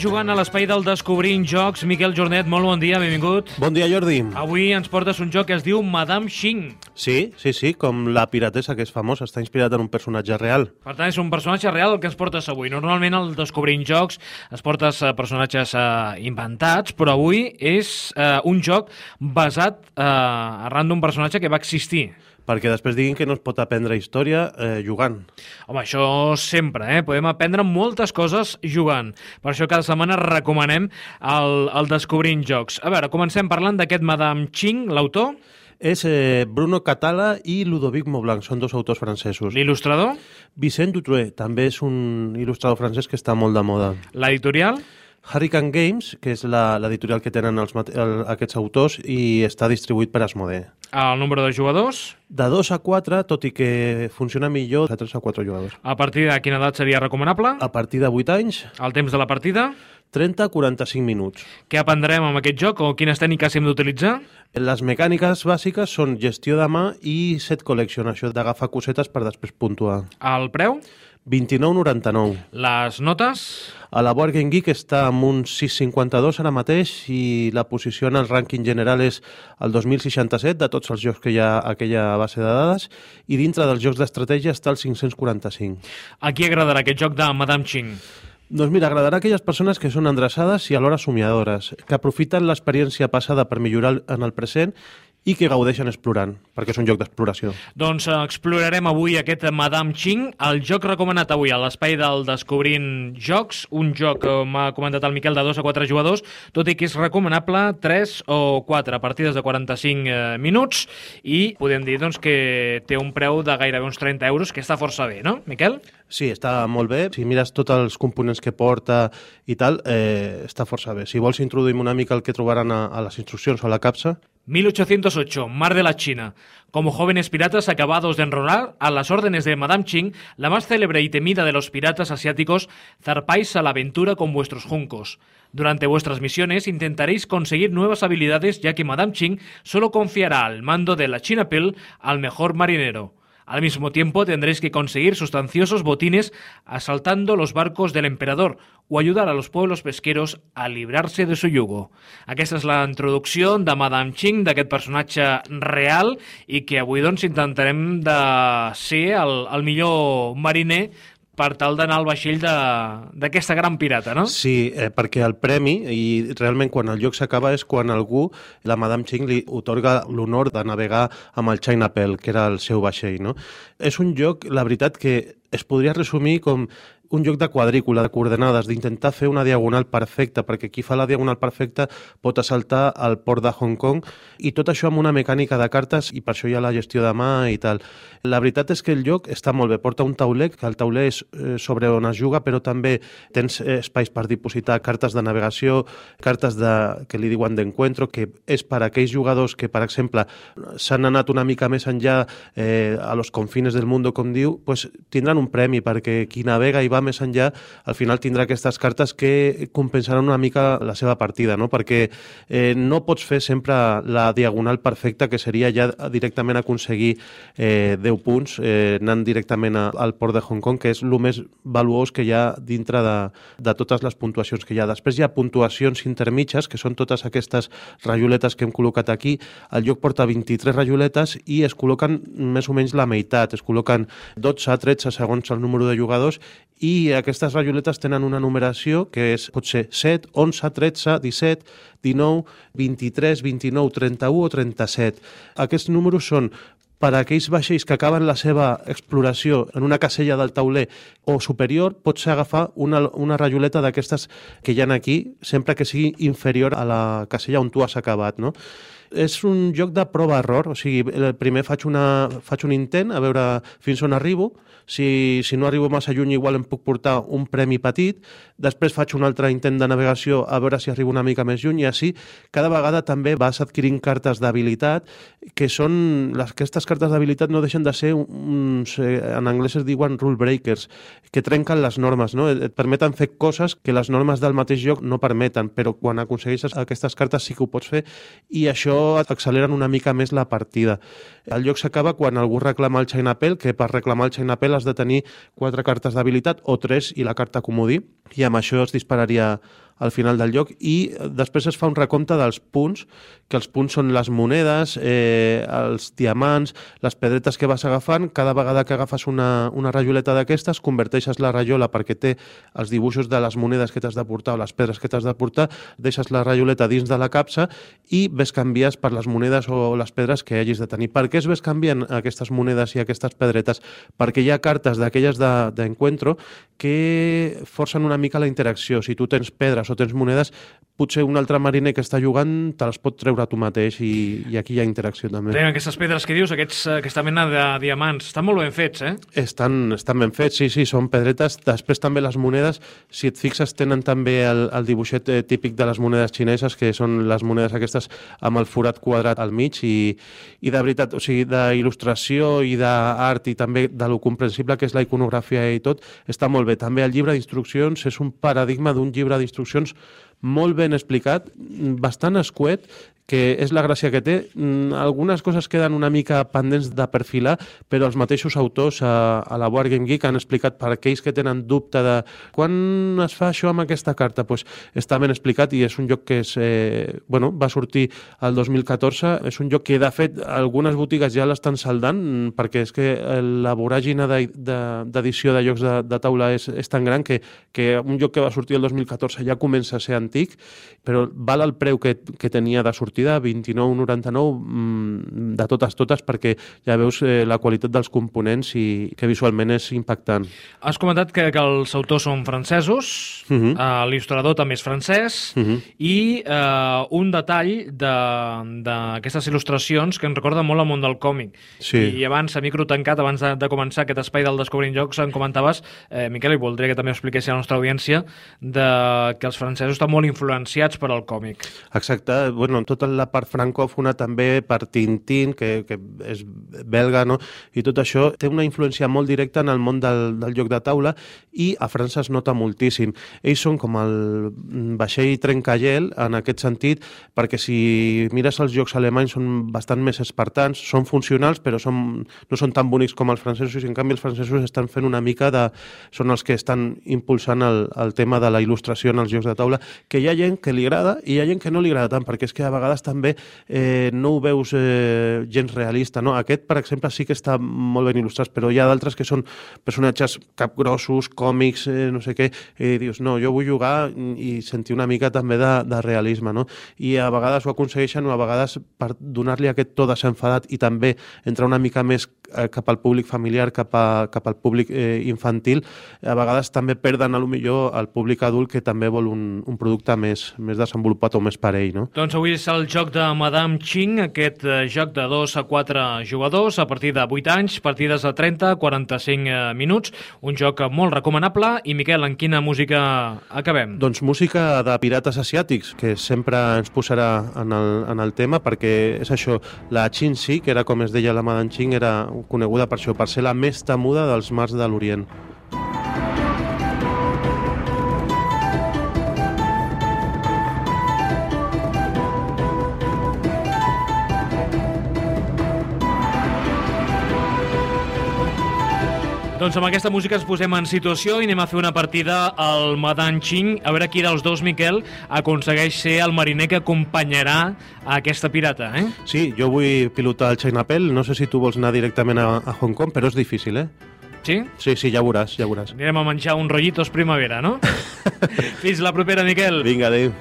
Jugant a l'espai del Descobrint Jocs. Miquel Jornet, molt bon dia, benvingut. Bon dia, Jordi. Avui ens portes un joc que es diu Madame Xing. Sí, sí, sí, com la piratessa que és famosa, està inspirat en un personatge real. Per tant, és un personatge real el que ens portes avui. Normalment al Descobrint Jocs es portes eh, personatges eh, inventats, però avui és eh, un joc basat eh, arran d'un personatge que va existir. Perquè després diguin que no es pot aprendre història eh, jugant. Home, això sempre, eh? Podem aprendre moltes coses jugant. Per això cada setmana recomanem el, el Descobrint Jocs. A veure, comencem parlant d'aquest Madame Ching, l'autor, És eh, Bruno Catala i Ludovic Maublanc, són dos autors francesos. l'il·lustrador, Vicent Dutroux també és un il·lustrador francès que està molt de moda. l'editorial, Hurricane Games, que és la- l'editorial que tenen els, el, aquests autors i està distribuït per Asmodee. el número de jugadors, De 2 a 4, tot i que funciona millor de 3 a 4 jugadors. a partir de quina edat seria recomanable, A partir de 8 anys, el temps de la partida, 30 a 45 minuts. què aprendrem amb aquest joc o quines tècniques hem d'utilitzar, Les mecàniques bàsiques són gestió de mà i set collection, això d'agafar cosetes per després puntuar. el preu, 29,99. les notes, A la Game Geek està amb un 6,52 ara mateix i la posició en el rànquing general és el 2067 de tots els jocs que hi ha a aquella base de dades i dintre dels jocs d'estratègia està el 545. a qui agradarà aquest joc de Madame Ching? Doncs mira, agradarà a aquelles persones que són endreçades i alhora somiadores, que aprofiten l'experiència passada per millorar en el present i que gaudeixen explorant, perquè és un joc d'exploració. Doncs eh, explorarem avui aquest Madame Ching, el joc recomanat avui a l'espai del Descobrint Jocs, un joc, com ha comentat el Miquel, de 2 a 4 jugadors, tot i que és recomanable 3 o 4 partides de 45 eh, minuts i podem dir doncs, que té un preu de gairebé uns 30 euros, que està força bé, no, Miquel? Sí, està molt bé. Si mires tots els components que porta i tal, eh, està força bé. Si vols introduïm una mica el que trobaran a, a les instruccions o a la capsa, 1808, Mar de la China. Como jóvenes piratas acabados de enrolar, a las órdenes de Madame Ching, la más célebre y temida de los piratas asiáticos, zarpáis a la aventura con vuestros juncos. Durante vuestras misiones intentaréis conseguir nuevas habilidades, ya que Madame Ching solo confiará al mando de la China Pearl al mejor marinero. Al mismo tiempo tendréis que conseguir sustanciosos botines asaltando los barcos del emperador o ayudar a los pueblos pesqueros a librarse de su yugo. Aquesta és la introducció de Madame Ching, d'aquest personatge real, i que avui doncs intentarem de ser el, el millor mariner per tal d'anar al vaixell d'aquesta gran pirata, no? Sí, eh, perquè el premi, i realment quan el joc s'acaba és quan algú, la Madame Ching, li otorga l'honor de navegar amb el China Pearl, que era el seu vaixell. No? És un joc, la veritat, que es podria resumir com un joc de quadrícula, de coordenades, d'intentar fer una diagonal perfecta, perquè qui fa la diagonal perfecta pot assaltar al port de Hong Kong, i tot això amb una mecànica de cartes, i per això hi ha la gestió de mà i tal. La veritat és que el joc està molt bé, porta un tauler, que el tauler és eh, sobre on es juga, però també tens eh, espais per dipositar cartes de navegació, cartes de, que li diuen d'encuentro, que és per a aquells jugadors que, per exemple, s'han anat una mica més enllà eh, a los confines del mundo, com diu, pues, tindran un premi, perquè qui navega i va més enllà, al final tindrà aquestes cartes que compensaran una mica la seva partida, no? perquè eh, no pots fer sempre la diagonal perfecta, que seria ja directament aconseguir eh, 10 punts eh, anant directament a, al port de Hong Kong, que és el més valuós que hi ha dintre de, de totes les puntuacions que hi ha. Després hi ha puntuacions intermitges, que són totes aquestes rajoletes que hem col·locat aquí. El joc porta 23 rajoletes i es col·loquen més o menys la meitat. Es col·loquen 12, 13 segons el número de jugadors i aquestes rajoletes tenen una numeració que és, pot ser 7, 11, 13, 17, 19, 23, 29, 31 o 37. Aquests números són per a aquells vaixells que acaben la seva exploració en una casella del tauler o superior, pots agafar una, una rajoleta d'aquestes que hi ha aquí, sempre que sigui inferior a la casella on tu has acabat, no? És un joc de prova-error, o sigui, primer faig, una, faig un intent a veure fins on arribo, si, si no arribo massa lluny igual em puc portar un premi petit, després faig un altre intent de navegació a veure si arribo una mica més lluny. I així cada vegada també vas adquirint cartes d'habilitat que són, les, aquestes cartes d'habilitat no deixen de ser uns, en anglès es diuen rule breakers, que trenquen les normes, no? et permeten fer coses que les normes del mateix joc no permeten, però quan aconsegueixes aquestes cartes sí que ho pots fer. I això acceleren una mica més la partida. El joc s'acaba quan algú reclama el China Pearl, que per reclamar el China Pearl has de tenir quatre cartes d'habilitat o tres i la carta comodí. I amb això es dispararia al final del lloc i després es fa un recompte dels punts, que els punts són les monedes, eh, els diamants, les pedretes que vas agafant. Cada vegada que agafes una, una rajoleta d'aquestes, converteixes la rajola perquè té els dibuixos de les monedes que t'has de portar o les pedres que t'has de portar, deixes la rajoleta dins de la capsa i ves canvies per les monedes o les pedres que hagis de tenir. Per què es ves canviant aquestes monedes i aquestes pedretes? Perquè hi ha cartes d'aquelles d'encuentro que forcen una mica la interacció. Si tu tens pedres o tens monedes, potser un altre mariner que està jugant te les pot treure tu mateix i, i aquí hi ha interacció també. Tenen aquestes pedres que dius, aquests, eh, aquesta mena de diamants, estan molt ben fets, eh? Estan, estan ben fets, sí, sí, són pedretes. Després també les monedes, si et fixes, tenen també el, el dibuixet eh, típic de les monedes xineses, que són les monedes aquestes amb el forat quadrat al mig i, i de veritat, o sigui, d'il·lustració i d'art i també de lo comprensible que és la iconografia i tot, està molt bé. També el llibre d'instruccions és un paradigma d'un llibre d'instruccions molt ben explicat, bastant escuet, que és la gràcia que té. Mm, algunes coses queden una mica pendents de perfilar, però els mateixos autors a, a la Board Game Geek han explicat per aquells que tenen dubte de quan es fa això amb aquesta carta, pues, està ben explicat i és un joc que és, eh, bueno, va sortir el 2014. És un joc que, de fet, algunes botigues ja l'estan saldant mm, perquè és que la voràgina d'edició de, de, de jocs de, de taula és, és tan gran que, que un joc que va sortir el 2014 ja comença a ser antic, però val el preu que, que tenia de sortir sortida 29,99 mm, de totes totes perquè ja veus eh, la qualitat dels components i que visualment és impactant. Has comentat que, que els autors són francesos, uh -huh. uh, l'il·lustrador també és francès uh -huh. i uh, un detall d'aquestes de, il·lustracions que ens recorda molt al món del còmic. Sí. I, I abans, a micro tancat, abans de, de començar aquest espai del Descobrint Jocs, en comentaves, eh, Miquel, i voldria que també ho expliquessi a la nostra audiència, de que els francesos estan molt influenciats per al còmic. Exacte. Bueno, tota la part francòfona també per Tintín, que, que és belga, no? i tot això té una influència molt directa en el món del, del joc de taula i a França es nota moltíssim. Ells són com el vaixell trencallel en aquest sentit, perquè si mires els jocs alemanys són bastant més espartans, són funcionals però són, no són tan bonics com els francesos i en canvi els francesos estan fent una mica de... són els que estan impulsant el, el tema de la il·lustració en els jocs de taula, que hi ha gent que li agrada i hi ha gent que no li agrada tant, perquè és que a vegades vegades també eh, no ho veus eh, gens realista. No? Aquest, per exemple, sí que està molt ben il·lustrat, però hi ha d'altres que són personatges capgrossos, còmics, eh, no sé què, i dius, no, jo vull jugar i sentir una mica també de, de realisme, no? I a vegades ho aconsegueixen o a vegades per donar-li aquest to desenfadat i també entrar una mica més cap al públic familiar, cap, a, cap al públic eh, infantil, a vegades també perden a lo millor el públic adult que també vol un, un producte més, més desenvolupat o més parell, no? Doncs avui és el joc de Madame Ching, aquest eh, joc de 2 a 4 jugadors a partir de 8 anys, partides de 30 a 45 eh, minuts, un joc molt recomanable. I Miquel, en quina música acabem? Doncs música de pirates asiàtics, que sempre ens posarà en el, en el tema, perquè és això, la Chin Si, que era com es deia la Madame Ching, era coneguda per això, la més temuda dels mars de l'Orient. Doncs amb aquesta música ens posem en situació i anem a fer una partida al Madan Ching. A veure qui dels dos, Miquel, aconsegueix ser el mariner que acompanyarà a aquesta pirata, eh? Sí, jo vull pilotar el China Pel. No sé si tu vols anar directament a, a Hong Kong, però és difícil, eh? Sí? Sí, sí, ja veuràs, ja veuràs. Anirem a menjar un rollitos primavera, no? Fins la propera, Miquel. Vinga, adéu.